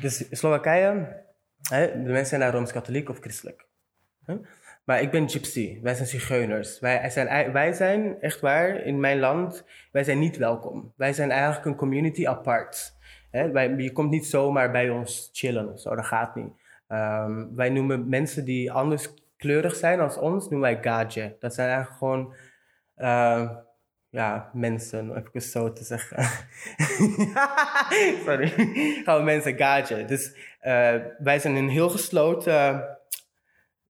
Dus Slowakije, hè, de mensen zijn daar Rooms-Katholiek of christelijk. Maar ik ben gypsy, wij zijn zigeuners. Wij zijn, wij zijn, echt waar, in mijn land, wij zijn niet welkom. Wij zijn eigenlijk een community apart. Hè? Wij, je komt niet zomaar bij ons chillen zo, dat gaat niet. Um, wij noemen mensen die anders kleurig zijn als ons, noemen wij gaje. Dat zijn eigenlijk gewoon uh, ja, mensen, om even zo te zeggen. Sorry. Gewoon mensen gaje. Dus uh, wij zijn een heel gesloten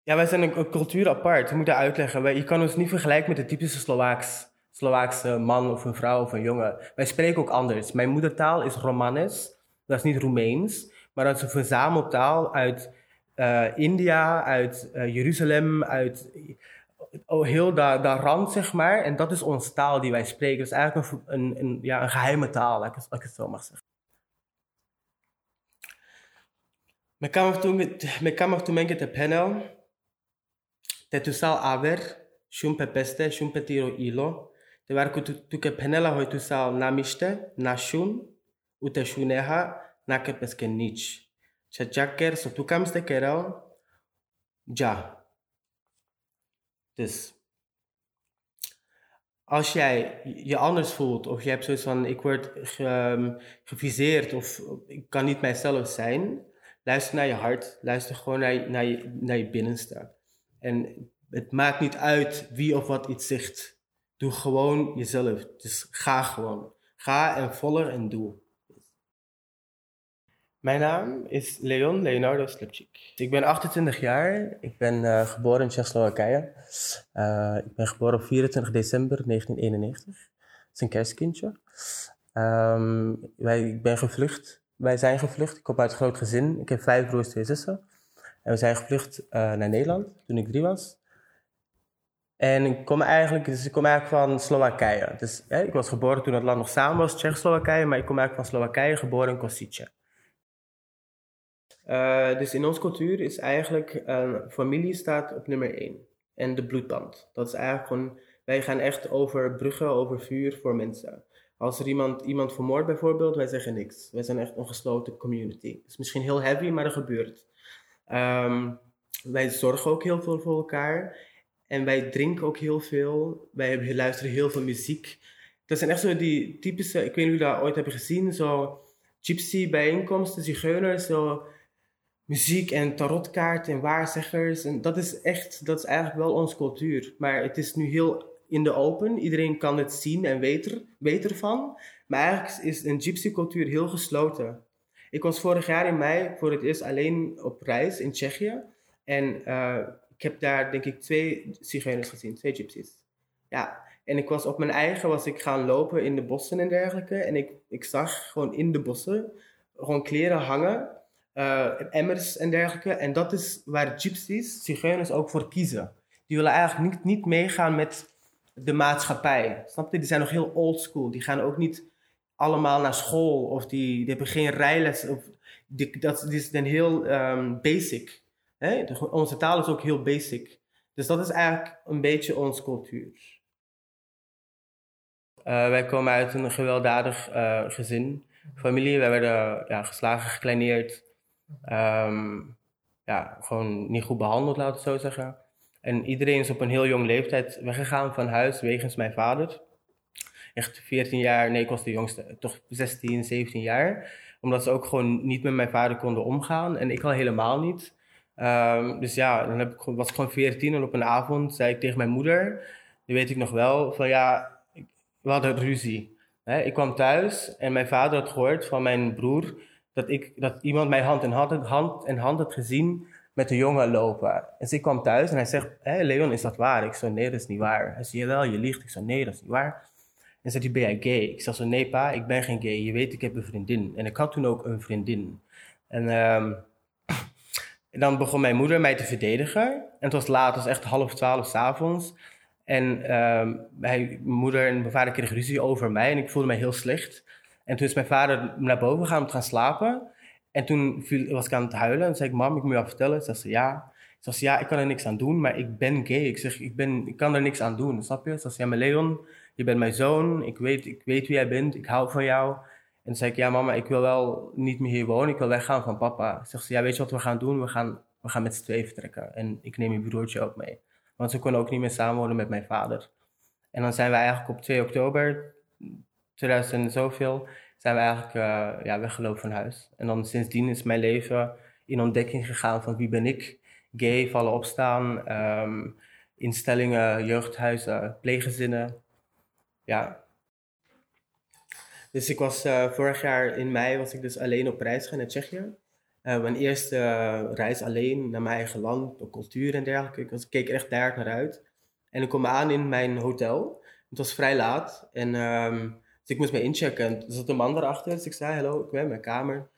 ja, wij zijn een, cultuur apart. Ik moet dat uitleggen. Wij, je kan ons niet vergelijken met de typische Slovaaks, Slovaakse man of een vrouw of een jongen. Wij spreken ook anders. Mijn moedertaal is Romanes. Dat is niet Roemeens. Maar dat is een verzameltaal uit uh, India, uit uh, Jeruzalem, uit oh, heel dat, dat rand, zeg maar. En dat is onze taal die wij spreken. Is eigenlijk een, een, een ja, een geheime taal, als ik, het zo mag zeggen. Me kamer tu menke te panel. Tetusal aver, shumpe peste, shumpe tiro ilo, te varku tu ke penela hoi tusal namiste, nashun, ute shuneha, nake peske nich. Chachaker, so tu kamste kerel, ja. Dus als jij je anders voelt of je hebt zoiets van ik word ge, um, geviseerd of ik kan niet mijzelf zijn, luister naar je hart, luister gewoon naar, naar, je, naar je binnenste. En het maakt niet uit wie of wat iets zegt. Doe gewoon jezelf. Dus ga gewoon. Ga en volg en doe. Mijn naam is Leon Leonardo Slipchik. Ik ben 28 jaar. Ik ben uh, geboren in Tsjechoslowakije. Uh, ik ben geboren op 24 december 1991. Dat is een kerstkindje. Um, wij, ik ben gevlucht. Wij zijn gevlucht. Ik kom uit een groot gezin. Ik heb vijf broers, twee zussen. En we zijn gevlucht uh, naar Nederland toen ik drie was. En ik kom eigenlijk, dus ik kom eigenlijk van Slowakije. Dus ik was geboren toen het land nog samen was, Tsjechoslowakije, maar ik kom eigenlijk van Slowakije, geboren in Kosice. Uh, dus in onze cultuur is eigenlijk, familie staat op nummer één. En de bloedband. Dat is eigenlijk gewoon, wij gaan echt over bruggen, over vuur voor mensen. Als er iemand, iemand vermoordt bijvoorbeeld, wij zeggen niks. Wij zijn echt een gesloten community. Het is misschien heel heavy, maar dat gebeurt. Um, wij zorgen ook heel veel voor elkaar. En wij drinken ook heel veel. Wij luisteren heel veel muziek. Dat zijn echt zo die typische, ik weet niet of jullie dat ooit hebben gezien, zo gypsy bijeenkomsten, zigeuners, zo muziek en tarotkaart en waarzeggers. En dat is echt, dat is eigenlijk wel onze cultuur. Maar het is nu heel in de open. Iedereen kan het zien en weet, weet ervan. Maar eigenlijk is een gypsy cultuur heel gesloten. Ik was vorig jaar in mei voor het eerst alleen op reis in Tsjechië. En uh, ik heb daar denk ik twee zigeuners gezien, twee gypsies. Ja, en ik was op mijn eigen was ik gaan lopen in de bossen en dergelijke. En ik, ik zag gewoon in de bossen gewoon kleren hangen, uh, emmers en dergelijke. En dat is waar gypsies, zigeuners ook voor kiezen. Die willen eigenlijk niet, niet meegaan met de maatschappij. Snap je? Die zijn nog heel old school. Die gaan ook niet allemaal naar school of die, die hebben geen rijles. Of die, dat, is dan heel um, basic. Hè? onze taal is ook heel basic. Dus dat is eigenlijk een beetje onze cultuur. Uh, wij komen uit een gewelddadig uh, gezin, familie. Wij werden ja, geslagen, gekleineerd. Um, ja, gewoon niet goed behandeld, laten het zo zeggen. En iedereen is op een heel jong leeftijd weggegaan van huis wegens mijn vader. Echt 14 jaar, nee, ik was de jongste, toch 16, 17 jaar. Omdat ze ook gewoon niet met mijn vader konden omgaan. En ik al helemaal niet. Um, dus ja, dan heb ik, was ik gewoon 14 en op een avond zei ik tegen mijn moeder, die weet ik nog wel, van ja, we hadden ruzie. Ik kwam thuis en mijn vader had gehoord van mijn broer dat, ik, dat iemand mij hand in hand, hand, in hand had gezien met een jongen lopen. Dus ik kwam thuis en hij zegt, hé Leon, is dat waar? Ik zei, nee, dat is niet waar. Hij zei, jawel, je liegt. Ik zei, nee, dat is niet waar. En zei hij, ben jij gay? Ik zei zo, nee pa, ik ben geen gay. Je weet, ik heb een vriendin. En ik had toen ook een vriendin. En... Um, en dan begon mijn moeder mij te verdedigen. En het was laat, het was echt half twaalf s'avonds. En um, mijn moeder en mijn vader kregen ruzie over mij en ik voelde mij heel slecht. En toen is mijn vader naar boven gegaan om te gaan slapen. En toen viel, was ik aan het huilen en zei ik, mam, ik moet je wat vertellen. Ze zei, ja. Ze zei, ja, ik kan er niks aan doen, maar ik ben gay. Ik zeg, ik, ben, ik kan er niks aan doen, snap je? Ze zei, ja, maar Leon, je bent mijn zoon. Ik weet, ik weet wie jij bent, ik hou van jou. toen zei ik, ja mama, ik wil wel niet meer hier wonen, ik wil weggaan van papa. Ze, ja weet je wat we gaan doen? We gaan, we gaan met z'n tweeën vertrekken. En ik neem je broertje ook mee. Want ze konden ook niet meer samenwonen met mijn vader. En dan zijn we eigenlijk op 2 oktober 2000 zoveel, zijn we eigenlijk uh, ja, weggelopen van huis. En dan sindsdien is mijn leven in ontdekking gegaan van wie ben ik. Gay, vallen opstaan, um, instellingen, jeugdhuizen, pleeggezinnen. Ja. Dus ik was uh, vorig jaar in mei was ik dus alleen op reis gaan naar Tsjechië. Uh, mijn eerste reis alleen naar mijn eigen land, cultuur en dergelijke. Ik, keek echt daar naar uit. En ik kom aan in mijn hotel. Het was vrij laat. En um, dus ik moest me inchecken. En er zat een man erachter. Dus ik zei, hallo, ik ben in mijn kamer.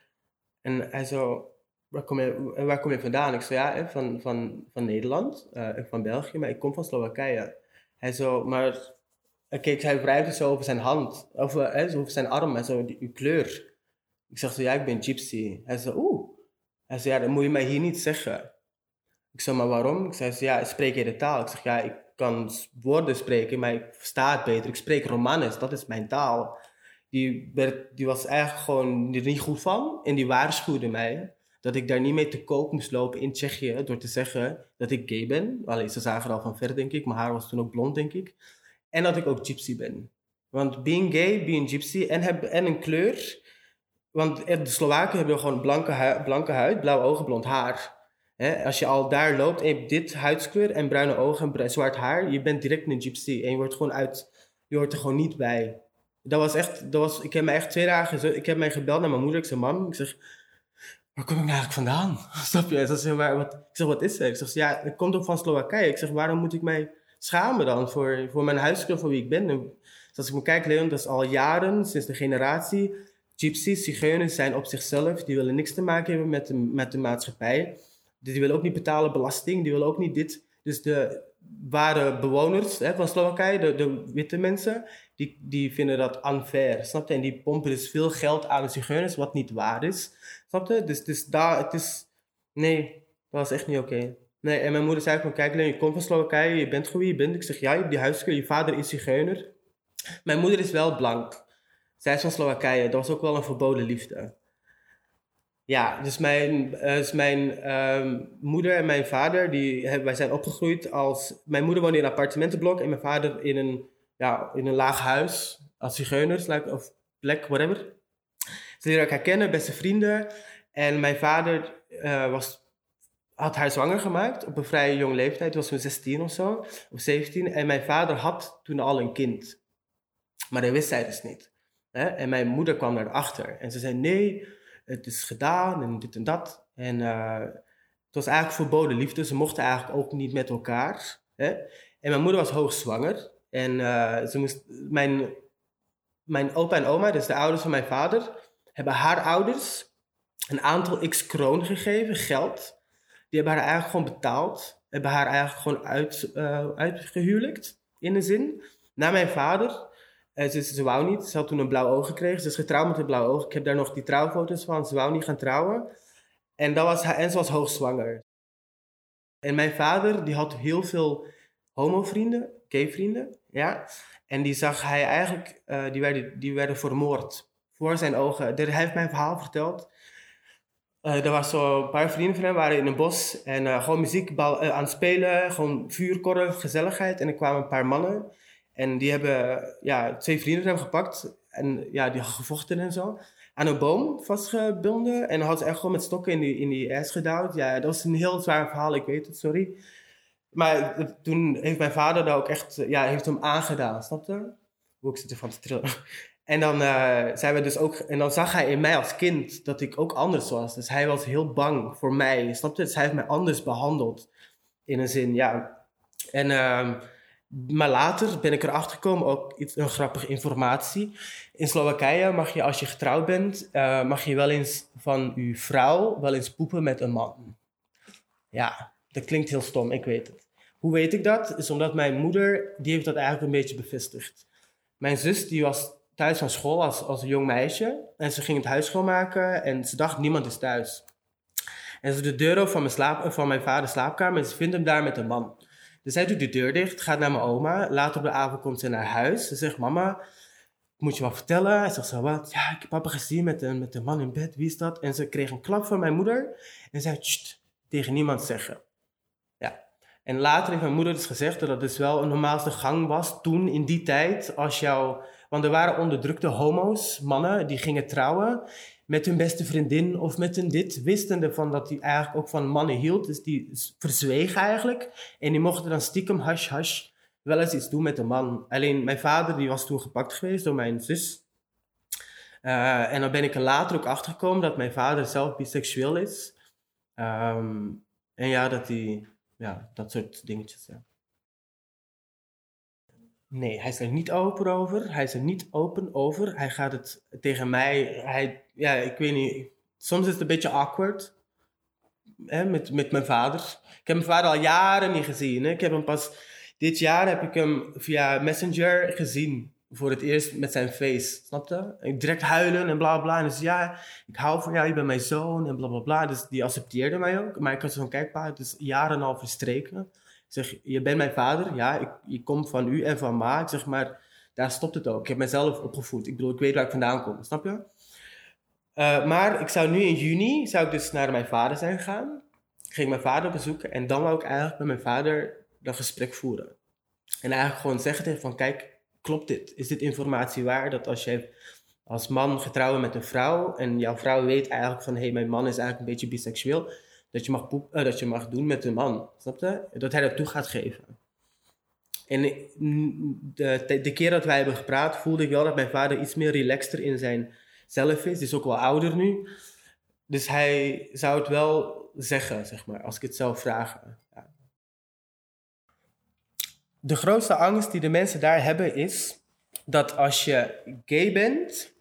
En hij zo, waar kom je, waar kom je vandaan? Ik zei, ja, van, van, van Nederland, uh, van België, maar ik kom van Slowakije. Hij zo, maar... Kijk, hij wrijfde zo over zijn hand, over, hè, zo over zijn arm en zo, uw kleur. Ik zeg zo, ja, ik ben gypsy. Hij zei, oeh. Hij zei, ja, moet je mij hier niet zeggen. Ik zei, maar waarom? Ik zei, ja, spreek je de taal? Ik zeg, ja, ik kan woorden spreken, maar ik versta het beter. Ik spreek Romanes, dat is mijn taal. Die, werd, die was eigenlijk gewoon er niet goed van en die waarschuwde mij dat ik daar niet mee te koop moest lopen in Tsjechië door te zeggen dat ik gay ben. Alleen ze zagen er al van ver, denk ik. Mijn haar was toen ook blond, denk ik. En dat ik ook gypsy ben. Want being gay, being gypsy en, heb, en een kleur. Want de Slowaken hebben gewoon blanke, blanke huid, blauwe ogen, blond haar als je al daar loopt en je hebt dit huidskleur en bruine ogen en zwart haar, je bent direct een gypsy en je wordt gewoon uit, je hoort er gewoon niet bij. Dat was echt, dat was, ik heb me echt twee dagen, ik heb mij gebeld naar mijn moeder, ik zei, mam, ik zeg, waar kom ik nou eigenlijk vandaan? Snap je? Maar ik zeg, wat is er? Ik zeg, ja, het komt ook van Slowakije. Ik zeg, waarom moet ik mij schamen dan voor, voor mijn huidskleur, voor wie ik ben? En, dus als ik me kijk, Leon, dat is al jaren, sinds de generatie, gypsies, zigeuners zijn op zichzelf, die willen niks te maken hebben met de, met de maatschappij. Dus die willen ook niet betalen belasting, die willen ook niet dit. Dus de ware bewoners hè, van Slowakije, de, witte mensen, die, die vinden dat unfair, snap je? En die pompen dus veel geld aan de zigeuners, wat niet waar is, snap je? Dus, dus daar, het is, nee, dat was echt niet oké. Nee, en mijn moeder zei van, kijk je komt van Slowakije, je bent gewoon wie je bent. Ik zeg, ja, je hebt die huiskeur, je vader is zigeuner. Mijn moeder is wel blank. Zij is van Slowakije, dat was ook wel een verboden liefde. Ja, dus mijn, uh, dus mijn um, moeder en mijn vader, die, wij zijn opgegroeid als... Mijn moeder woonde in een appartementenblok en mijn vader in een, ja, in een laag huis. Als zigeuners, of plek, whatever. Ze leren elkaar kennen, beste vrienden. En mijn vader uh, was, had haar zwanger gemaakt op een vrij jonge leeftijd. Toen was ze 16 of zo, of 17. En mijn vader had toen al een kind. Maar dat wist zij dus niet. Hè? En mijn moeder kwam daarachter. En ze zei, nee het is gedaan en dit en dat. En uh, het was eigenlijk verboden liefde. Ze mochten eigenlijk ook niet met elkaar. Hè? En mijn moeder was hoogzwanger. En uh, ze moest, mijn, mijn opa en oma, dus de ouders van mijn vader, hebben haar ouders een aantal x kroon gegeven, geld. Die hebben haar eigenlijk gewoon betaald. Hebben haar eigenlijk gewoon uit, uh, uitgehuwelijkt, in de zin. Na mijn vader uh, ze, ze wou niet. Ze had toen een blauw oog gekregen. Ze is getrouwd met een blauw oog. Ik heb daar nog die trouwfoto's van. Ze wou niet gaan trouwen. En, dat was, en ze was hoogzwanger. En mijn vader, die had heel veel homo-vrienden, gay-vrienden. Ja? En die zag hij eigenlijk, uh, die, werden, die werden vermoord. Voor zijn ogen. Hij heeft mij een verhaal verteld. Uh, er was zo een paar vrienden van hem waren in een bos en gewoon muziek aan het spelen, gewoon vuurkorren, gezelligheid. En er kwamen een paar mannen en die hebben ja, twee vrienden hem gepakt en ja, die gevochten en zo. Aan een boom vastgebonden en hadden ze echt gewoon met stokken in die, in die ijs gedouwd. Ja, dat was een heel zwaar verhaal, ik weet het, sorry. Maar toen heeft mijn vader daar ook echt, ja, heeft hem aangedaan, snap je? Hoe ik zit ervan te trillen. En dan, uh, zijn we dus ook, en dan zag hij in mij als kind dat ik ook anders was. Dus hij was heel bang voor mij, snap je? Dus hij heeft mij anders behandeld. In een zin, ja. En... Uh, maar later ben ik erachter gekomen, ook iets, een grappige informatie. In Slowakije mag je, als je getrouwd bent, uh, mag je wel eens van je vrouw wel eens poepen met een man. Ja, dat klinkt heel stom, ik weet het. Hoe weet ik dat? Is omdat mijn moeder, die heeft dat eigenlijk een beetje bevestigd. Mijn zus, die was thuis van school als, als een jong meisje. En ze ging het huis schoonmaken en ze dacht, niemand is thuis. En ze de deur open van mijn, slaap, van mijn vaders slaapkamer en ze vindt hem daar met een man. Dus zij doet de deur dicht, gaat naar mijn oma. Later op de avond komt ze naar huis. Ze zegt, mama, moet je wat vertellen? Hij zegt zo, wat? Ja, ik heb papa gezien met een, met een man in bed, wie is dat? En ze kreeg een klap van mijn moeder en zei, tegen niemand zeggen. Ja. En later heeft mijn moeder dus gezegd dat dat dus wel een normaalste gang was toen, in die tijd, als jou... Want er waren onderdrukte homo's, mannen, die gingen trouwen met hun beste vriendin of met hun dit, wistende van dat hij eigenlijk ook van mannen hield. Dus die verzwegen eigenlijk. En die mochten dan stiekem hash hash wel eens iets doen met een man. Alleen mijn vader die was toen gepakt geweest door mijn zus. Uh, en dan ben ik er later ook achter gekomen dat mijn vader zelf biseksueel is. Um, en ja, dat hij, ja, dat soort dingetjes. Ja. Nee, hij is er niet open over. Hij is er niet open over. Hij gaat het tegen mij. Hij, ja, ik weet niet. Soms is het een beetje awkward. Hè, met, met mijn vader. Ik heb mijn vader al jaren niet gezien. Hè. Ik heb hem pas dit jaar heb ik hem via Messenger gezien. Voor het eerst met zijn face. Snapte? En direct huilen en bla bla. En dus ja, ik hou van jou, je bent mijn zoon en bla bla bla. Dus die accepteerde mij ook. Maar ik had zo'n kijkpaar, is jaren al verstreken. Ik zeg, je bent mijn vader. Ja, ik, je komt van u en van ma. Ik zeg, maar daar stopt het ook. Ik heb mezelf opgevoed. Ik bedoel, ik weet waar ik vandaan kom. Snap je? Uh, maar ik zou nu in juni, zou ik dus naar mijn vader zijn gegaan. Ik ging mijn vader bezoeken en dan wou ik eigenlijk met mijn vader dat gesprek voeren. En eigenlijk gewoon zeggen tegen van, kijk, klopt dit? Is dit informatie waar? Dat als jij als man getrouwd met een vrouw en jouw vrouw weet eigenlijk van, hé, hey, mijn man is eigenlijk een beetje biseksueel, dat je mag, uh, dat je doen met een man. Snap je? Dat hij dat toe gaat geven. En de, de, de, keer dat wij hebben gepraat, voelde ik wel dat mijn vader iets meer relaxter in zijn zelf is. Hij is ook wel ouder nu. Dus hij zou het wel zeggen, zeg maar, als ik het zou vragen de grootste angst die de mensen daar hebben is dat als je gay bent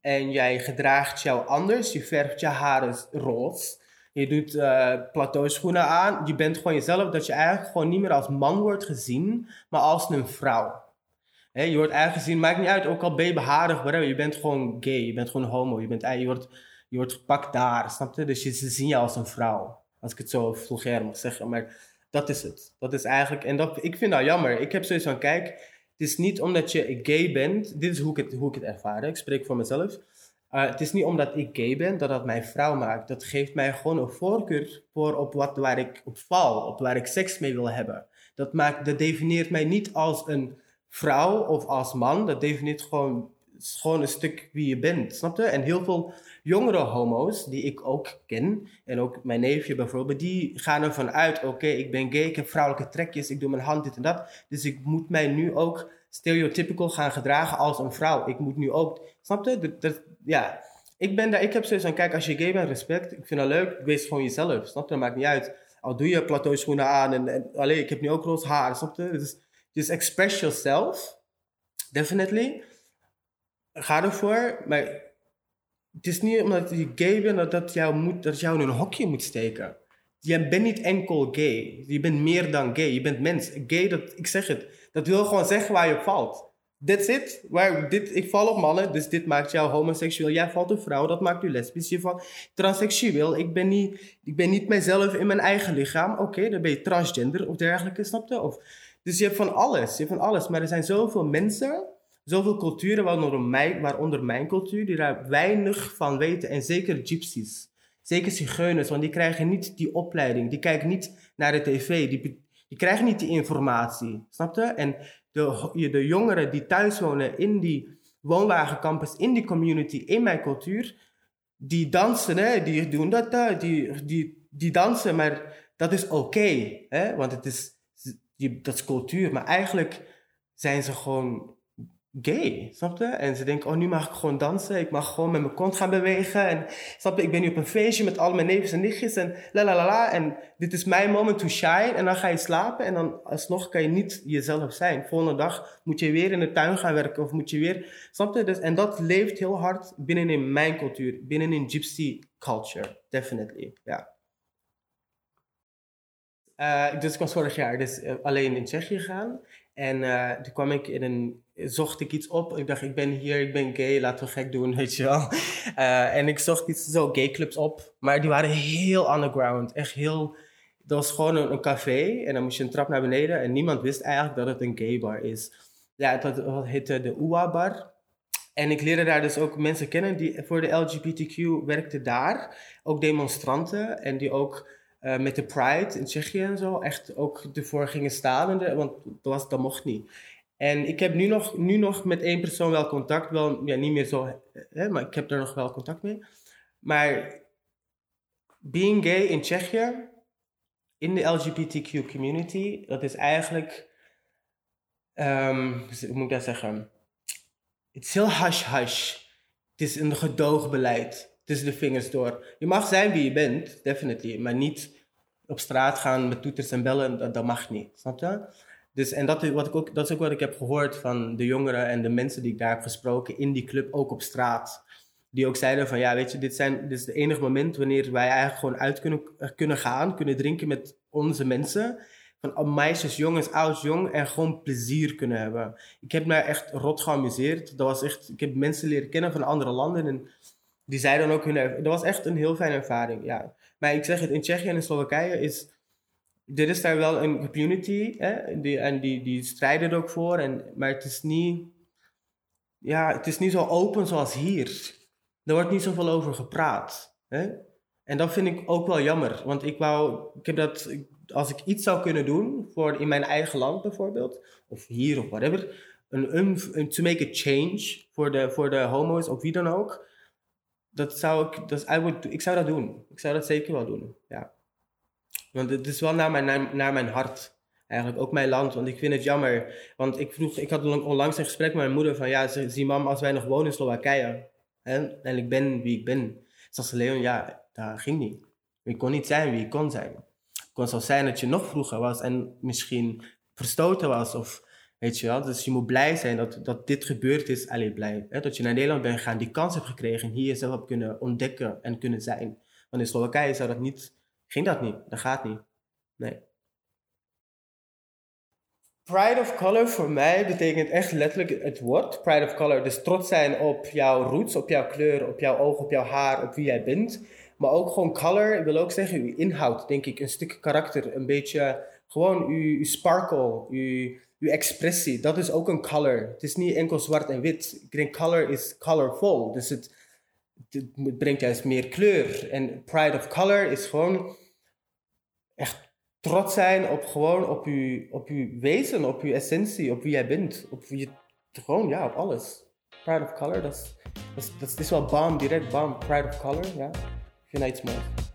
en jij gedraagt jou anders, je verft je haren roze, je doet uh, plateauschoenen aan, je bent gewoon jezelf, dat je eigenlijk gewoon niet meer als man wordt gezien, maar als een vrouw. je wordt eigenlijk gezien, maakt niet uit, ook al ben je je bent gewoon gay, je bent gewoon homo, je, bent, je, wordt, je wordt gepakt daar, snap je? Dus je, ze zien je als een vrouw, als ik het zo vulgair mag zeggen. Maar dat is het. Dat is eigenlijk, en dat, ik vind dat jammer. Ik heb zoiets van, kijk, het is niet omdat je gay bent, dit is hoe ik het, hoe ik het ervaar, ik spreek voor mezelf. Uh, het is niet omdat ik gay ben dat dat mij vrouw maakt. Dat geeft mij gewoon een voorkeur voor op wat waar ik op val, op waar ik seks mee wil hebben. Dat, maakt, dat definieert mij niet als een vrouw of als man. Dat definieert gewoon, gewoon een stuk wie je bent. Snap je? En heel veel jongere homo's, die ik ook ken, en ook mijn neefje bijvoorbeeld, die gaan ervan uit, oké, ik ben gay, ik heb vrouwelijke trekjes, ik doe mijn hand dit en dat, dus ik moet mij nu ook stereotypical gaan gedragen als een vrouw. Ik moet nu ook, snap je? Dat, ja, ik ben daar, ik heb zoiets van, kijk, als je gay bent, respect, ik vind dat leuk, wees gewoon jezelf, snap je? Dat maakt niet uit. Al doe je plateauschoenen aan en, en alleen, ik heb nu ook roze haar, snap je? Dus, dus express yourself, definitely. Ga ervoor, maar het is niet omdat je gay bent dat, dat, jou moet, dat jou in een hokje moet steken. Je bent niet enkel gay. Je bent meer dan gay. Je bent mens. Gay, dat, ik zeg het, dat wil gewoon zeggen waar je op valt. That's it. Waar, dit, ik val op mannen, dus dit maakt jou homoseksueel. Jij valt op vrouw, dat maakt u lesbisch. Je valt transseksueel. Ik ben niet, ik ben niet mijzelf in mijn eigen lichaam. Oké, dan ben je transgender of dergelijke, snap je? Of, dus je hebt van alles. Je hebt van alles. Maar er zijn zoveel mensen zoveel culturen, waaronder mijn, waaronder mijn cultuur, die daar weinig van weten. En zeker gypsies. Zeker zigeuners, want die krijgen niet die opleiding. Die kijken niet naar de tv. Die, die krijgen niet die informatie. Snap je? En de, de jongeren die thuis wonen in die woonwagencampus, in die community, in mijn cultuur, die dansen, hè, die doen dat, die, die, die dansen, maar dat is oké, hè, want het is, die, dat is cultuur. Maar eigenlijk zijn ze gewoon gay, snap je? En ze denken, oh, nu mag ik gewoon dansen. Ik mag gewoon met mijn kont gaan bewegen. En snap ik ben nu op een feestje met al mijn neefjes en nichtjes en la la la la. En dit is mijn moment to shine. En dan ga je slapen en dan alsnog kan je niet jezelf zijn. Volgende dag moet je weer in de tuin gaan werken of moet je weer, snap je? Dus, en dat leeft heel hard binnenin mijn cultuur, binnenin gypsy culture, definitely, ja. Uh, dus ik was vorig jaar dus, uh, alleen in Tsjechië gegaan. En uh, toen kwam ik in een, zocht ik iets op. Ik dacht, ik ben hier, ik ben gay, laten we gek doen, weet je wel. En ik zocht iets, zo gay clubs op. Maar die waren heel underground. Echt heel, dat was gewoon een, café. En dan moest je een trap naar beneden. En niemand wist eigenlijk dat het een gay bar is. Ja, het, heette de Ua Bar. En ik leerde daar dus ook mensen kennen die voor de LGBTQ werkten daar. Ook demonstranten en die ook uh, met de Pride in Tsjechië en zo echt ook ervoor gingen staan. De, want dat, was, dat mocht niet. En ik heb nu nog, nu nog met één persoon wel contact. Wel, ja, niet meer zo, hè, maar ik heb er nog wel contact mee. Maar being gay in Tsjechië, in de LGBTQ community, dat is eigenlijk, um, hoe moet ik dat zeggen? Het is heel hush-hush. Het is een gedoogbeleid tussen de vingers door. Je mag zijn wie je bent, definitely, maar niet op straat gaan met toeters en bellen, dat, dat mag niet. Snap je? Dus, en dat is, wat ik ook, dat is ook wat ik heb gehoord van de jongeren en de mensen die ik daar heb gesproken in die club, ook op straat. Die ook zeiden van, ja, weet je, dit, zijn, dit is het enige moment wanneer wij eigenlijk gewoon uit kunnen, kunnen gaan, kunnen drinken met onze mensen. Van meisjes, jongens, oud, jong en gewoon plezier kunnen hebben. Ik heb me echt rot geamuseerd. Dat was echt, ik heb mensen leren kennen van andere landen en die zeiden dan ook hun... Dat was echt een heel fijne ervaring, ja. Maar ik zeg het, in Tsjechië en in Slowakije is... Er is daar wel een community hè, die, en die, die strijden er ook voor. En, maar het is niet... Ja, het is niet zo open zoals hier. Er wordt niet zoveel over gepraat. Hè? En dat vind ik ook wel jammer. Want ik wou... Ik heb dat... Als ik iets zou kunnen doen voor in mijn eigen land bijvoorbeeld... Of hier of whatever... Een, een, to make a change voor de, voor de homo's of wie dan ook dat zou ik, dat, I would, ik zou dat doen. Ik zou dat zeker wel doen, ja. Want het is wel naar mijn, naar, mijn hart. Eigenlijk ook mijn land, want ik vind het jammer. Want ik vroeg, ik had onlangs een gesprek met mijn moeder van, ja, zie mam, als wij nog wonen in Slowakije, hè, en ik ben wie ik ben. Ze, Leon, ja, dat ging niet. Ik kon niet zijn wie ik kon zijn. Het kon zo zijn dat je nog vroeger was en misschien verstoten was of Weet je wel? Dus je moet blij zijn dat, dat dit gebeurd is. Alleen blij. Hè? Dat je naar Nederland bent gegaan, die kans hebt gekregen. En hier jezelf hebt kunnen ontdekken en kunnen zijn. Want in Slowakije zou dat niet, ging dat niet. Dat gaat niet. Nee. Pride of color voor mij betekent echt letterlijk het woord. Pride of color. Dus trots zijn op jouw roots, op jouw kleur, op jouw ogen, op jouw haar, op wie jij bent. Maar ook gewoon color, ik wil ook zeggen, uw inhoud, denk ik. Een stuk karakter, een beetje gewoon uw, uw sparkle, uw je expressie, dat is ook een color. Het is niet enkel zwart en wit. Ik denk color is colorful. Dus het, het, brengt juist meer kleur. En pride of color is gewoon echt trots zijn op gewoon op je, op uw wezen, op je essentie, op wie jij bent. Op wie je, gewoon, ja, op alles. Pride of color, dat is wel bam, direct bam. Pride of color, ja. Ik vind dat iets moois.